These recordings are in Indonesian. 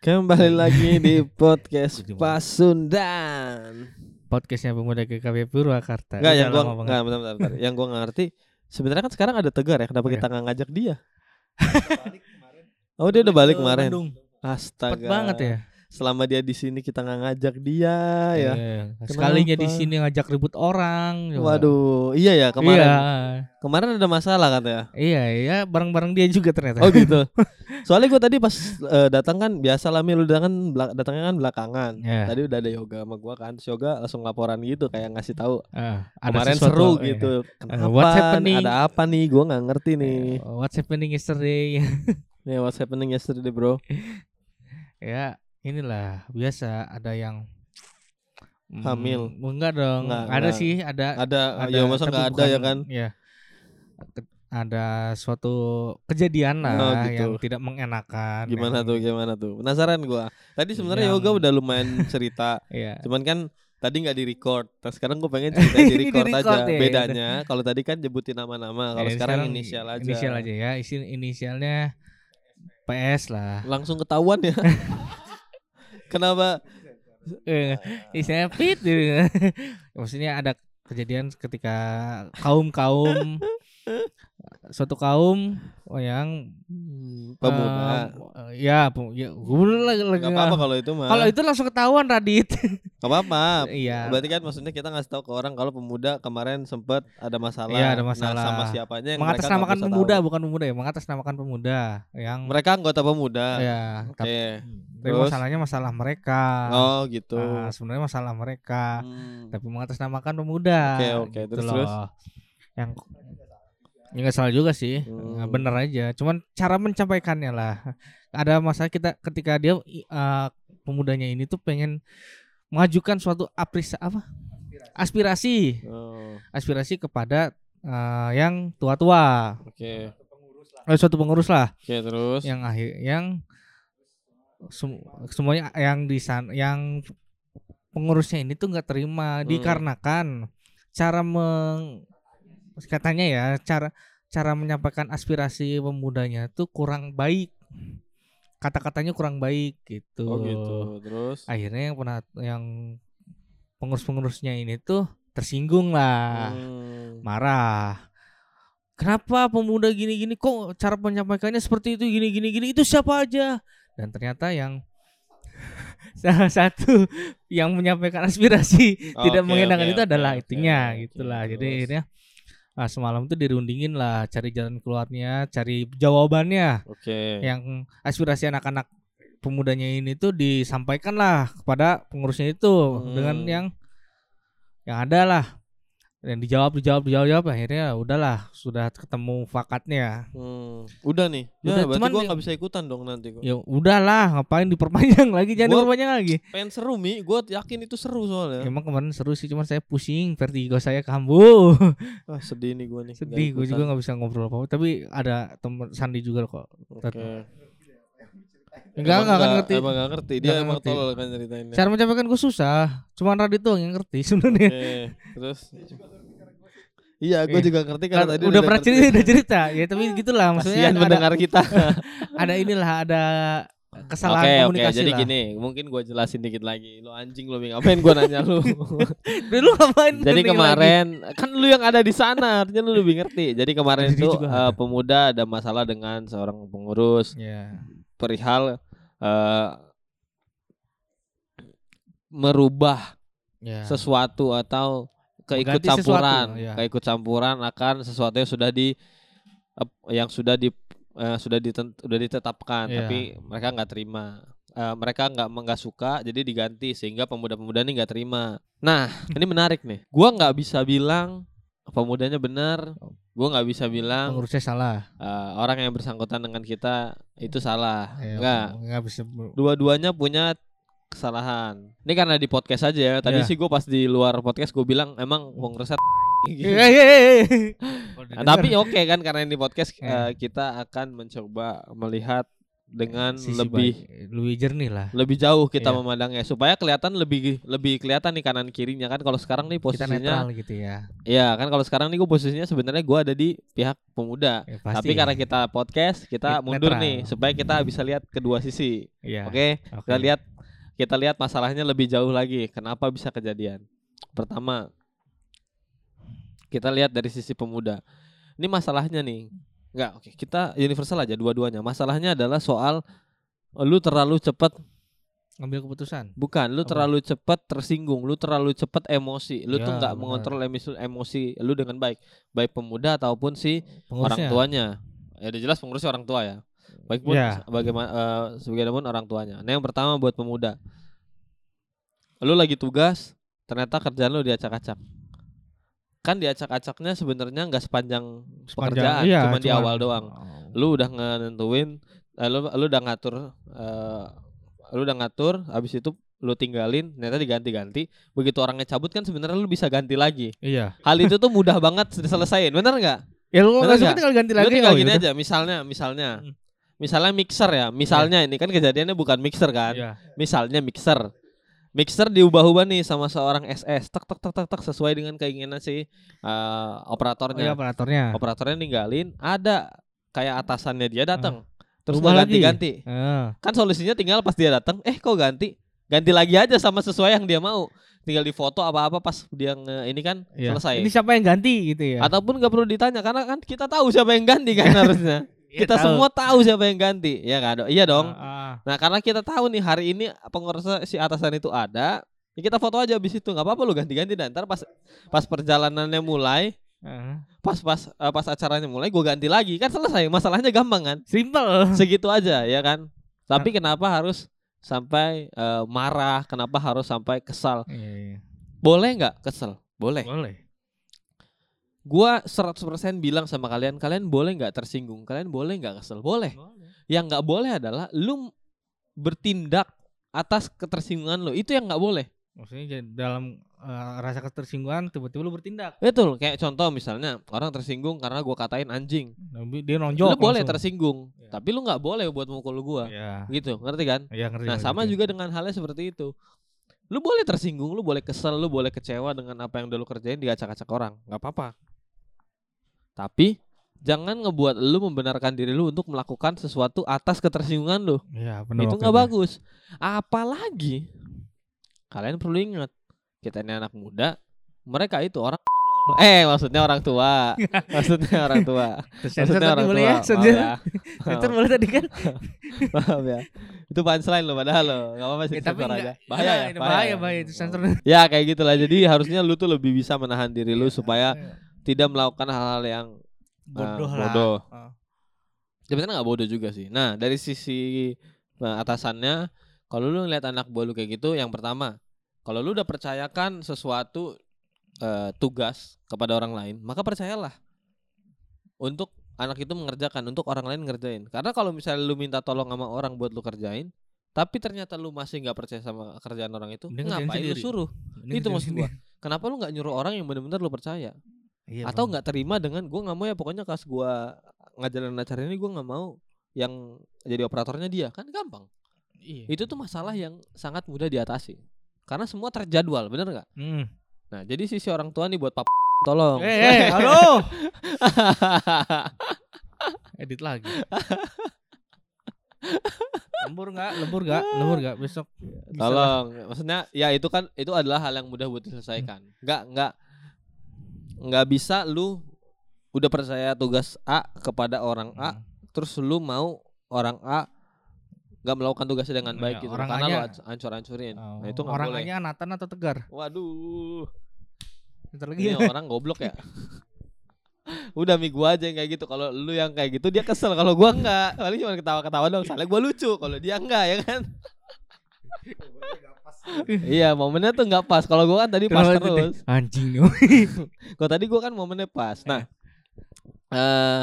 Kembali lagi di podcast Pasundan. Podcastnya pemuda GKB Purwakarta. Enggak yang gua enggak bentar, bentar, bentar. Yang gua ngerti sebenarnya kan sekarang ada Tegar ya, kenapa Iya. kita nggak ngajak dia? oh, dia udah balik Ke kemarin. Astaga. Cepet banget ya. Selama dia di sini kita nggak ngajak dia ya. Iya. Sekalinya di sini ngajak ribut orang. coba. Waduh, iya ya kemarin. Iya. Kemarin ada masalah katanya. Iya, iya, bareng-bareng dia juga ternyata. Oh gitu. Soalnya gue tadi pas eh, datang kan biasa lah Mil udah kan datangnya kan belakangan. Iya. Tadi udah ada yoga sama gua kan. Terus yoga langsung laporan gitu kayak ngasih tahu Ah, kemarin sesuatu, seru iya. gitu. Kenapa? what's happening? Ada apa nih? Gua nggak ngerti nih. Eh, What's happening yesterday? Nih what's happening yesterday, bro? ya, inilah biasa ada yang Hmm, Hamil. enggak dong. Enggak, ada enggak. sih, ada Ada, ya masa tapi nggak ada ya bukan- kan? Iya. Ke- Ada suatu kejadian lah Oh, gitu. yang tidak mengenakan. Gimana yang- tuh? Gimana tuh? Penasaran gua. Tadi sebenarnya Yang- yoga udah lumayan cerita. Iya. Cuman kan tadi nggak di record. Terus sekarang gue pengen cerita di record aja. ya, Bedanya kalau tadi kan nyebutin nama-nama. Kalau Ya, sekarang, inisial aja. Inisial aja ya. Isi inisialnya PS lah. Langsung ketahuan ya. Kenapa? Eh, Isinya Pit. gitu. Maksudnya ada kejadian ketika kaum-kaum suatu kaum yang Hmm, pemuda. eh, ya, pem- ya gue lagi lagi Gak apa-apa kalau itu mah. Kalau itu langsung ketahuan Radit. Gak apa-apa. Iya. Berarti kan maksudnya kita ngasih tahu ke orang kalau pemuda kemarin sempet ada masalah. Iya, ada Nah, masalah. sama siapanya yang mengatasnamakan pemuda tahu. bukan pemuda ya, mengatasnamakan pemuda yang Mereka anggota pemuda. ya Oke. tapi tapi Terus? masalahnya masalah mereka. Oh gitu. Ah, sebenarnya masalah mereka, Hmm. tapi mengatasnamakan pemuda. Oke, oke. gitu Terus, loh. terus? Yang ya nggak salah juga sih, Hmm. Bener aja. Cuman cara mencapaikannya lah. Ada masalah kita ketika dia eh, pemudanya ini tuh pengen mengajukan suatu aprisa apa? Aspirasi, Oh, aspirasi kepada eh, yang tua-tua, Oke. eh, suatu pengurus lah. Oke, terus. yang akhir yang sem- semuanya yang di sana yang pengurusnya ini tuh nggak terima Hmm. dikarenakan cara meng katanya ya cara cara menyampaikan aspirasi pemudanya tuh kurang baik kata-katanya kurang baik gitu. Oh gitu. Terus. akhirnya yang pernah yang pengurus-pengurusnya ini tuh tersinggung lah Hmm. marah. Kenapa pemuda gini-gini kok cara menyampaikannya seperti itu gini-gini gini itu siapa aja? Dan ternyata yang salah satu yang menyampaikan aspirasi tidak Oke, mengenakan oke, itu oke, adalah oke, itunya oke. gitulah. Jadi Terus? akhirnya ah, semalam tuh dirundingin lah cari jalan keluarnya, cari jawabannya Oke. yang aspirasi anak-anak pemudanya ini tuh disampaikan lah kepada pengurusnya itu Hmm. dengan yang yang ada lah dan dijawab dijawab dijawab dijawab akhirnya udahlah sudah ketemu fakatnya Hmm. Udah nih. Ya, Udah, berarti cuman gua yang- nggak bisa ikutan dong nanti kok. ya udahlah ngapain diperpanjang lagi jangan Gua- diperpanjang lagi Pengen seru Mi, gua yakin itu seru soalnya. emang kemarin seru sih cuman saya pusing vertigo saya kambuh Ah, sedih nih gua nih. sedih gue juga nggak bisa ngobrol apa tapi ada temen Sandi juga kok Oke. Enggak enggak akan ngerti Emang nggak ngerti. Dia Nggak emang ngerti. tolol kan ceritainnya. cara menyampaikan gue susah cuman Radit doang yang ngerti sebenarnya Oke, terus Iya, gue Iya. juga ngerti kan tadi udah pernah cerita udah cerita ya tapi gitulah maksudnya ada, mendengar kita. ada inilah ada kesalahan Oke, oke. komunikasi Jadi lah gini, mungkin gue jelasin dikit lagi. Lu anjing Mi. ngapain gue nanya lu? Dulu ngapain Jadi penting lagi? kemarin kan lu yang ada di sana, artinya lu lebih ngerti. Jadi kemarin itu juga eh, pemuda ada masalah dengan seorang pengurus ya perihal eh, merubah ya sesuatu atau keikut Mengganti campuran, sesuatu, ya. keikut campuran akan sesuatu yang sudah di yang sudah di eh, sudah diten- sudah ditetapkan, Iya. tapi mereka nggak terima. Eh, mereka nggak nggak suka, jadi diganti sehingga pemuda-pemuda ini nggak terima. Nah, ini menarik nih. Gua nggak bisa bilang pemudanya benar, gua nggak bisa bilang pengurusnya salah eh, orang yang bersangkutan dengan kita itu salah. ya, Enggak. nggak bisa Dua-duanya punya kesalahan. Ini karena di podcast aja ya. Tadi Iya. sih gue pas di luar podcast gue bilang emang pengurusnya gitu. Iya, iya, iya, iya. Nah, tapi oke kan karena ini podcast eh, kita akan mencoba melihat dengan Sisi lebih baik. lebih jernih lah. lebih jauh kita Iya. memandangnya supaya kelihatan lebih lebih kelihatan nih kanan kirinya kan kalau sekarang nih Kita posisinya netral gitu ya. Iya kan kalau sekarang nih gue posisinya sebenarnya gue ada di pihak pemuda Ya, pasti. tapi karena kita podcast kita mundur netral. nih supaya kita bisa lihat kedua sisi Iya. oke Oke. kita lihat kita lihat masalahnya lebih jauh lagi kenapa bisa kejadian pertama kita lihat dari sisi pemuda ini masalahnya nih nggak oke kita universal aja dua-duanya. Masalahnya adalah soal eh, lu terlalu cepat Ngambil keputusan. bukan lu terlalu cepat tersinggung lu terlalu cepat emosi. Lu tuh Ya, nggak benar. mengontrol emosi emosi lu dengan baik. Baik pemuda ataupun si orang tuanya. Ya udah jelas pengurusnya orang tua ya. Baik pun Ya. bagaimana eh, sebagaimanapun orang tuanya. Nah yang pertama buat pemuda. Lu lagi tugas ternyata kerjaan lu diacak-acak kan diacak-acaknya sebenarnya nggak sepanjang pekerjaan iya, cuma di awal doang Oh. lu udah nentuin eh, lu lu udah ngatur eh, lu udah ngatur habis itu lu tinggalin ternyata diganti-ganti begitu orangnya cabut kan sebenarnya lu bisa ganti lagi Iya. hal itu tuh mudah banget diselesain bener nggak Ya lu nggak suka tinggal ganti Lu lagi. tinggal oh, gini yaudah. aja, misalnya, misalnya, Hmm. misalnya mixer ya, misalnya ini kan kejadiannya bukan mixer kan, Iya. misalnya mixer, mixer diubah-ubah nih sama seorang SS, tek tek tek tek tek sesuai dengan keinginan si uh, Oh, iya operatornya, operatornya. operatornya ninggalin, ada kayak atasannya dia datang, terus nggak lagi. ganti-ganti, Heeh. kan solusinya tinggal pas dia datang, eh kok ganti, ganti lagi aja sama sesuai yang dia mau, tinggal di foto apa-apa pas dia nge, ini kan Iya. selesai. Ini siapa yang ganti gitu ya? Ataupun nggak perlu ditanya karena kan kita tahu siapa yang ganti kan harusnya. Iya, kita tahu. semua tahu siapa yang ganti, ya kan? Iya dong. Ah, ah. Nah, karena kita tahu nih hari ini pengurus si atasan itu ada, ya kita foto aja abis itu nggak apa-apa lu ganti-ganti dan ntar pas pas perjalanannya mulai, Ah. pas pas eh, pas acaranya mulai gue ganti lagi kan selesai masalahnya gampang kan? Simple. Segitu aja ya kan? Nah. Tapi kenapa harus sampai eh, marah? Kenapa harus sampai kesal? Iya, iya. Boleh nggak kesel? Boleh. Boleh. Gua 100% bilang sama kalian, kalian boleh nggak tersinggung? Kalian boleh nggak kesel? Boleh. Yang nggak boleh adalah lu bertindak atas ketersinggungan lo. Itu yang nggak boleh. Maksudnya dalam eh, rasa ketersinggungan tiba-tiba lu bertindak. Betul. Kayak contoh misalnya orang tersinggung karena gua katain anjing. Tapi dia nonjok. lu boleh langsung. tersinggung, Iya. tapi lu nggak boleh buat mukul gua. Iya. Gitu, ngerti kan? Iya ngerti. Nah, ngerti, sama ngerti. juga dengan halnya seperti itu. Lu boleh tersinggung, lu boleh kesel, lu boleh kecewa dengan apa yang udah lu kerjain diacak-acak orang, nggak apa-apa. Tapi jangan ngebuat lu membenarkan diri lu untuk melakukan sesuatu atas ketersinggungan lu. Iya, benar. itu nggak bagus. Apalagi kalian perlu ingat, kita ini anak muda, mereka itu orang eh maksudnya orang tua. maksudnya orang tua. Maksudnya orang tua. ya, Maaf ya. Sensor boleh tadi kan? Maaf ya. Itu punchline lo padahal lo. Enggak apa-apa sih Ya, sensor aja. Bahaya ya. Bahaya, bahaya, bahaya ya. itu sensor. Ya kayak gitulah. Jadi harusnya lu tuh lebih bisa menahan diri lu supaya Iya. Tidak melakukan hal-hal yang bodoh lah. bodoh. Ah. sebenarnya nggak bodoh juga sih. Nah dari sisi eh, atasannya, kalau lu ngeliat anak buah lu kayak gitu, yang pertama, kalau lu udah percayakan sesuatu eh, tugas kepada orang lain, maka percayalah untuk anak itu mengerjakan, untuk orang lain ngerjain. Karena kalau misalnya lu minta tolong sama orang buat lu kerjain, tapi ternyata lu masih nggak percaya sama kerjaan orang itu, ngapain lu suruh? Ini itu maksud gua. Kenapa lu nggak nyuruh orang yang benar-benar lu percaya? Iya, atau nggak terima dengan gue nggak mau ya pokoknya pas gue ngajarin acara ini gue nggak mau yang jadi operatornya dia kan gampang Iya. itu tuh masalah yang sangat mudah diatasi karena semua terjadwal bener nggak Hmm. nah jadi sisi orang tua nih buat pap tolong Eh, eh, halo. Edit lagi. lembur nggak? Lembur nggak? Lembur nggak besok? Tolong maksudnya ya itu kan itu adalah hal yang mudah buat diselesaikan nggak nggak nggak bisa lu udah percaya tugas A kepada orang A Hmm. terus lu mau orang A nggak melakukan tugasnya dengan baik Iya, gitu orang karena lu ancur-ancurin Oh, nah itu nggak orang boleh. Nathan atau Tegar? waduh. Bentar lagi. Ini ya. orang goblok ya? Udah mi gua aja yang kayak gitu. Kalau lu yang kayak gitu dia kesel. Kalau gua enggak paling cuma ketawa-ketawa dong soalnya gua lucu kalau dia enggak ya kan iya momennya tuh nggak pas. Kalau gua kan tadi pas Terus. Terus Anjing kalau tadi gua kan momennya pas. Nah eh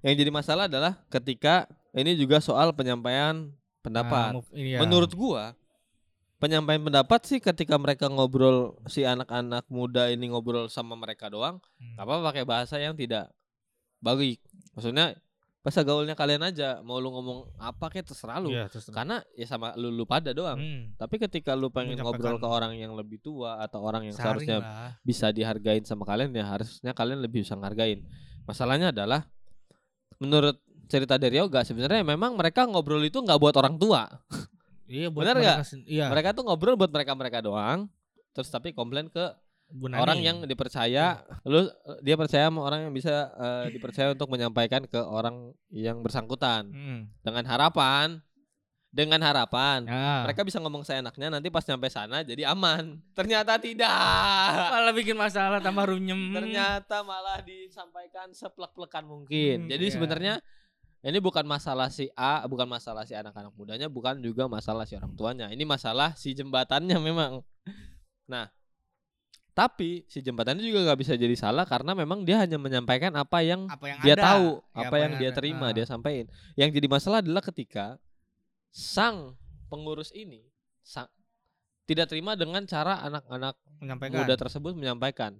yang jadi masalah adalah ketika ini juga soal penyampaian pendapat. Nah, move- ini ya. Menurut gua penyampaian pendapat sih ketika mereka ngobrol si anak-anak muda ini ngobrol sama mereka doang, Hmm. apa pakai bahasa yang tidak baik. Maksudnya bahasa gaulnya kalian aja mau lu ngomong apa kayak terserah lu. Iya, terus karena ya sama lu lu pada doang. Hmm, tapi ketika lu pengen ngobrol ke orang yang lebih tua atau orang yang saring seharusnya lah. bisa dihargain sama kalian ya harusnya kalian lebih bisa ngargain. Masalahnya adalah menurut cerita dari Yoga sebenarnya memang mereka ngobrol itu nggak buat orang tua. Iya, buat Bener mereka Iya. mereka tuh ngobrol buat mereka mereka doang terus tapi komplain ke Orang yang dipercaya lu dia percaya sama orang yang bisa eh, dipercaya untuk menyampaikan ke orang yang bersangkutan Hmm. dengan harapan dengan harapan Ya. mereka bisa ngomong seenaknya nanti pas nyampe sana jadi aman ternyata tidak malah bikin masalah tambah runyem. ternyata malah disampaikan seplek-plekan mungkin Hmm, jadi iya. sebenarnya ini bukan masalah si A bukan masalah si anak-anak mudanya bukan juga masalah si orang tuanya ini masalah si jembatannya memang nah tapi si jembatannya juga nggak bisa jadi salah karena memang dia hanya menyampaikan apa yang apa yang dia ada. tahu Ya, apa yang dia ada. terima dia sampaikan yang jadi masalah adalah ketika sang pengurus ini sang, tidak terima dengan cara anak-anak muda tersebut menyampaikan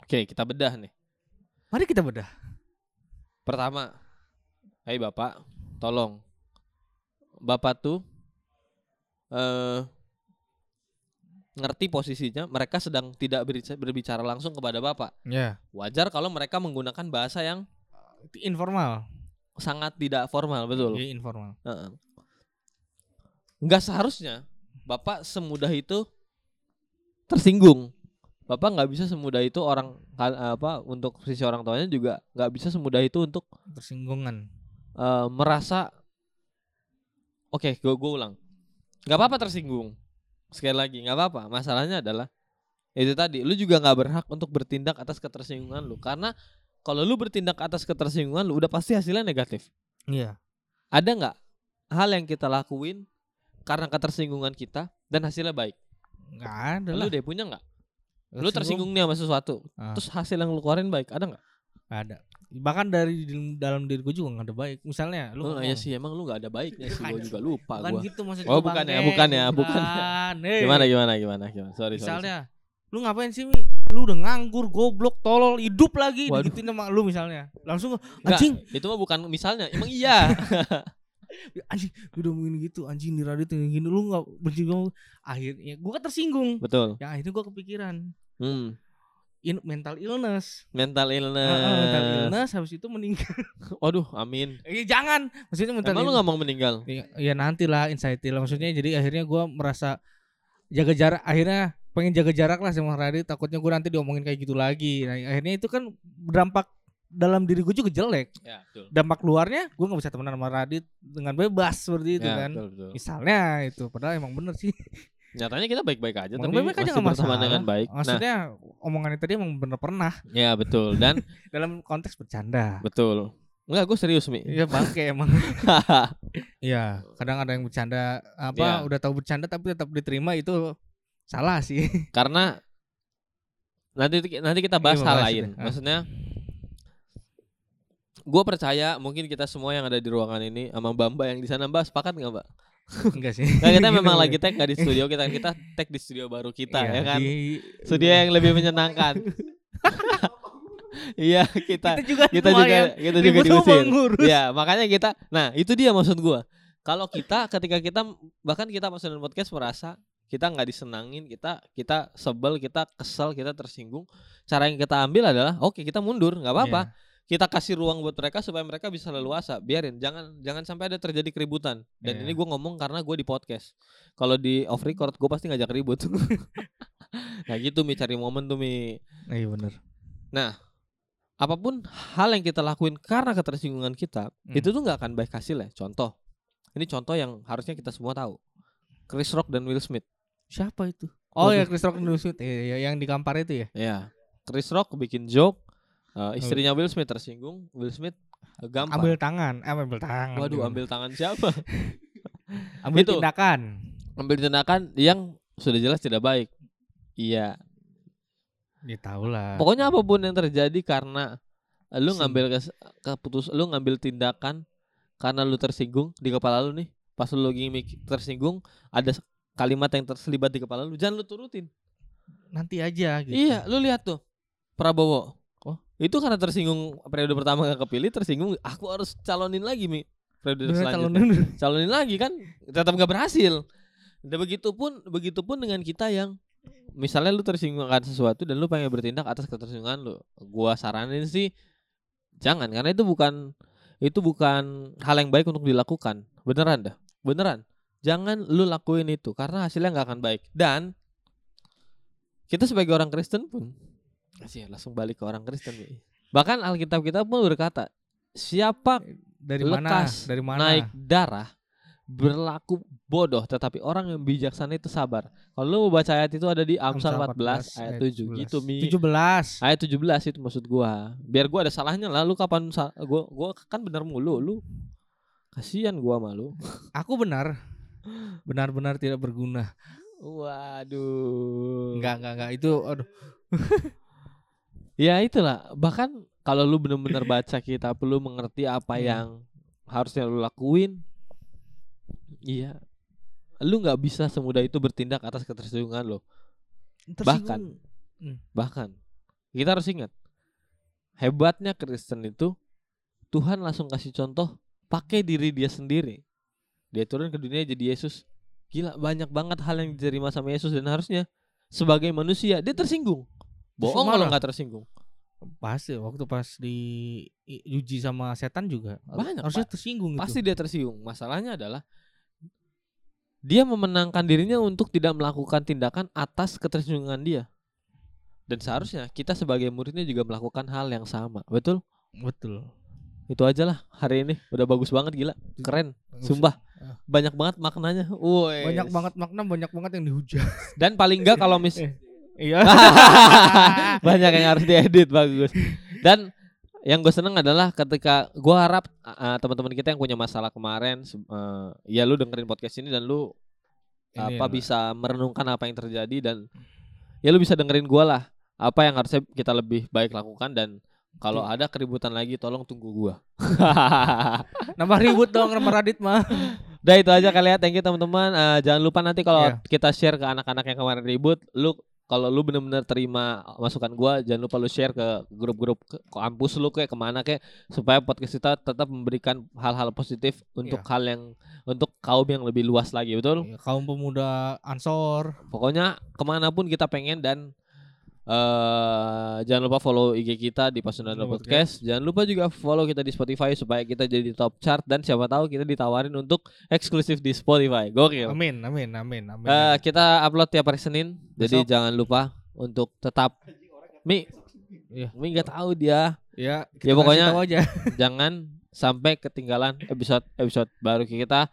oke kita bedah nih Mari kita bedah. pertama hai bapak tolong bapak tuh eh ngerti posisinya mereka sedang tidak berbicara, langsung kepada bapak Ya. wajar kalau mereka menggunakan bahasa yang informal. sangat tidak formal betul Iya, informal. Heeh. Nggak seharusnya bapak semudah itu tersinggung. Bapak nggak bisa semudah itu orang apa untuk sisi orang tuanya juga nggak bisa semudah itu untuk Tersinggungan. eh, merasa oke gue gue ulang nggak apa-apa tersinggung sekali lagi nggak apa-apa masalahnya adalah itu tadi lu juga nggak berhak untuk bertindak atas ketersinggungan lu karena kalau lu bertindak atas ketersinggungan lu udah pasti hasilnya negatif Iya. ada nggak hal yang kita lakuin karena ketersinggungan kita dan hasilnya baik? Enggak ada lah. Lu deh punya nggak? Lu tersinggung nih sama sesuatu, Ah. terus hasil yang lu keluarin baik, ada nggak? Nggak ada. Bahkan dari di- dalam diri gue juga nggak ada baik. Misalnya lu Oh ngomong, iya sih, emang lu nggak ada baiknya sih, gua juga lupa Bukan gua. gitu maksud Oh, bukan ya, bukan ya, bukan. Bukan. Eh, Gimana gimana gimana gimana? Sorry sorry. Misalnya lu ngapain sih Mi? Lu udah nganggur, goblok, tolol, hidup lagi Waduh. digituin sama lu misalnya. Langsung Nggak, anjing, itu mah bukan misalnya, emang iya. anjing lu udah ngomongin gitu, anjing di radio gini lu nggak benci gue. Akhirnya gua kan tersinggung. Betul. Ya akhirnya gua kepikiran Hmm. In, mental illness. Mental illness. Heeh, mental illness habis itu meninggal. Waduh, amin. Eh, jangan. Maksudnya mental Emang lu nggak mau meninggal? Ya, ya nanti lah anxiety lah maksudnya jadi akhirnya gua merasa jaga jarak akhirnya pengen jaga jarak lah sama Radit takutnya gua nanti diomongin kayak gitu lagi nah akhirnya itu kan berdampak dalam diri gue juga jelek Ya, betul. dampak luarnya gue nggak bisa temenan sama Radit dengan bebas seperti itu Ya, kan betul, betul. misalnya itu padahal emang bener sih Nyatanya kita baik-baik aja Emang tapi baik-baik aja masih berteman masalah. dengan baik. Nah, maksudnya omongannya tadi emang bener pernah ya betul dan dalam konteks bercanda betul. Enggak, gue serius Mi. Iya bangke emang Iya kadang ada yang bercanda apa Iya. udah tahu bercanda tapi tetap diterima itu salah sih Karena nanti nanti kita bahas hal lain. itu. Ah. Maksudnya gue percaya mungkin kita semua yang ada di ruangan ini sama Bamba yang di sana Mbak sepakat nggak Mbak? Enggak sih. Nah, kita memang Gitu. lagi tag di studio kita kita tag di studio baru kita Iya, ya kan. di- Studio yang lebih menyenangkan. Iya kita kita juga kita juga kita juga diusir. ngurus. Ya makanya kita. Nah itu dia maksud gua. Kalau kita ketika kita bahkan kita nonton podcast merasa kita nggak disenangin, kita kita sebel, kita kesel, kita tersinggung. Cara yang kita ambil adalah oke kita mundur, nggak apa-apa. Iya. Kita kasih ruang buat mereka supaya mereka bisa leluasa. Biarin, jangan jangan sampai ada terjadi keributan. Dan Iya. ini gua ngomong karena gue di podcast. Kalau di off record gue pasti ngajak ribut. nah gitu mi cari momen tuh mi. Nah, Iya bener. Apa pun hal yang kita lakuin karena ketersinggungan kita, Hmm. itu tuh nggak akan baik hasilnya. Contoh, ini contoh yang harusnya kita semua tahu. Chris Rock dan Will Smith. Siapa itu? Oh Waduh. ya Chris Rock Will Smith Iya, iya, yang di kampar itu ya. Ya, Chris Rock bikin joke, Oh. Uh, istrinya Will Smith tersinggung, Will Smith uh, gampang. Ambil tangan, eh, ambil tangan. Waduh, gimana? ambil tangan siapa? ambil Itu. tindakan. ambil tindakan yang sudah jelas tidak baik. Iya, Ya tahu lah. pokoknya apa pun yang terjadi karena lu ngambil kes- keputus, lu ngambil tindakan karena lu tersinggung di kepala lu nih. Pas lu lagi tersinggung, ada kalimat yang terselibat di kepala lu, jangan lu turutin. Nanti aja gitu. Iya, lu lihat tuh Prabowo. Itu karena tersinggung periode pertama gak kepilih tersinggung aku harus calonin lagi mi. Periode Bener, selanjutnya. calonin. calonin lagi kan tetap gak berhasil. Dan begitupun begitupun dengan kita yang misalnya lu tersinggung akan sesuatu dan lu pengen bertindak atas ketersinggungan lu gua saranin sih jangan karena itu bukan itu bukan hal yang baik untuk dilakukan. Beneran dah beneran. Jangan lu lakuin itu karena hasilnya nggak akan baik. Dan kita sebagai orang Kristen pun sih langsung balik ke orang Kristen bahkan Alkitab kita pun berkata siapa Dari mana? lekas Dari mana? naik darah berlaku bodoh tetapi orang yang bijaksana itu sabar. Kalau lu mau baca ayat itu ada di Amsal 14, ayat 7 gitu Mi. 17. Ayat 17 itu maksud gua. Biar gua ada salahnya lah lu kapan gua gua kan bener mulu lu. Kasihan gua malu. Aku benar. Benar-benar tidak berguna. Waduh. Enggak, enggak, enggak. Itu aduh. Ya itulah. Bahkan kalau lu bener-bener baca kitab lu mengerti apa Hmm. yang harusnya lu lakuin. Iya. Lu nggak bisa semudah itu bertindak atas ketersinggungan lo. Bahkan. Tersinggung. Bahkan kita harus ingat hebatnya Kristen itu Tuhan langsung kasih contoh pakai diri dia sendiri. Dia turun ke dunia jadi Yesus. Gila banyak banget hal yang diterima sama Yesus dan harusnya sebagai manusia dia tersinggung. Bohong kalau nggak tersinggung. Pasti waktu pas di i- diuji sama setan juga Banyak, harusnya Pak. tersinggung itu. Pasti dia tersinggung. Masalahnya adalah dia memenangkan dirinya untuk tidak melakukan tindakan atas ketersinggungan dia. Dan seharusnya kita sebagai muridnya juga melakukan hal yang sama. Betul? Betul. Itu aja lah hari ini. Udah bagus banget gila. Keren. Sumpah. Banyak banget maknanya. Woi. Banyak banget makna, banyak banget yang dihujat. Dan paling enggak kalau mis Iya. banyak yang harus diedit bagus. Dan yang gue seneng adalah ketika gue harap uh, teman-teman kita yang punya masalah kemarin, uh, ya lu dengerin podcast ini dan lu Ini apa lah. bisa merenungkan apa yang terjadi dan ya lu bisa dengerin gua lah apa yang harusnya kita lebih baik lakukan dan kalau ada keributan lagi tolong tunggu gua. Nambah ribut dong sama Radit mah. Udah itu aja kali ya. Thank you teman-teman. Eh, jangan lupa nanti kalau Iya. kita share ke anak-anak yang kemarin ribut, lu kalau lu bener-bener terima masukan gua, jangan lupa lu share ke grup-grup kampus lu kayak ke mana kayak supaya podcast kita tetap memberikan hal-hal positif untuk Iya. hal yang untuk kaum yang lebih luas lagi, betul? Ya, Kaum pemuda Ansor. Pokoknya ke mana pun kita pengen dan eh jangan lupa follow IG kita di Pasundan Follow Podcast. Jangan lupa juga follow kita di Spotify supaya kita jadi top chart dan siapa tahu kita ditawarin untuk eksklusif di Spotify. Gokil. Amin, amin, amin, amin. Eh, kita upload tiap hari Senin. Jadi Besok. jangan lupa untuk tetap Mi. Iya. Mi nggak tahu dia. ya, ya, kita pokoknya- aja. jangan sampai ketinggalan episode episode baru kita.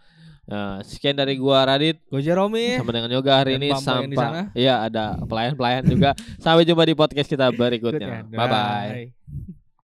Nah, sekian dari gua Radit. Gue Jerome. sama dengan yoga hari Dan ini sampai iya ada pelayan-pelayan juga. Sampai jumpa di podcast kita berikutnya. Bye Bye.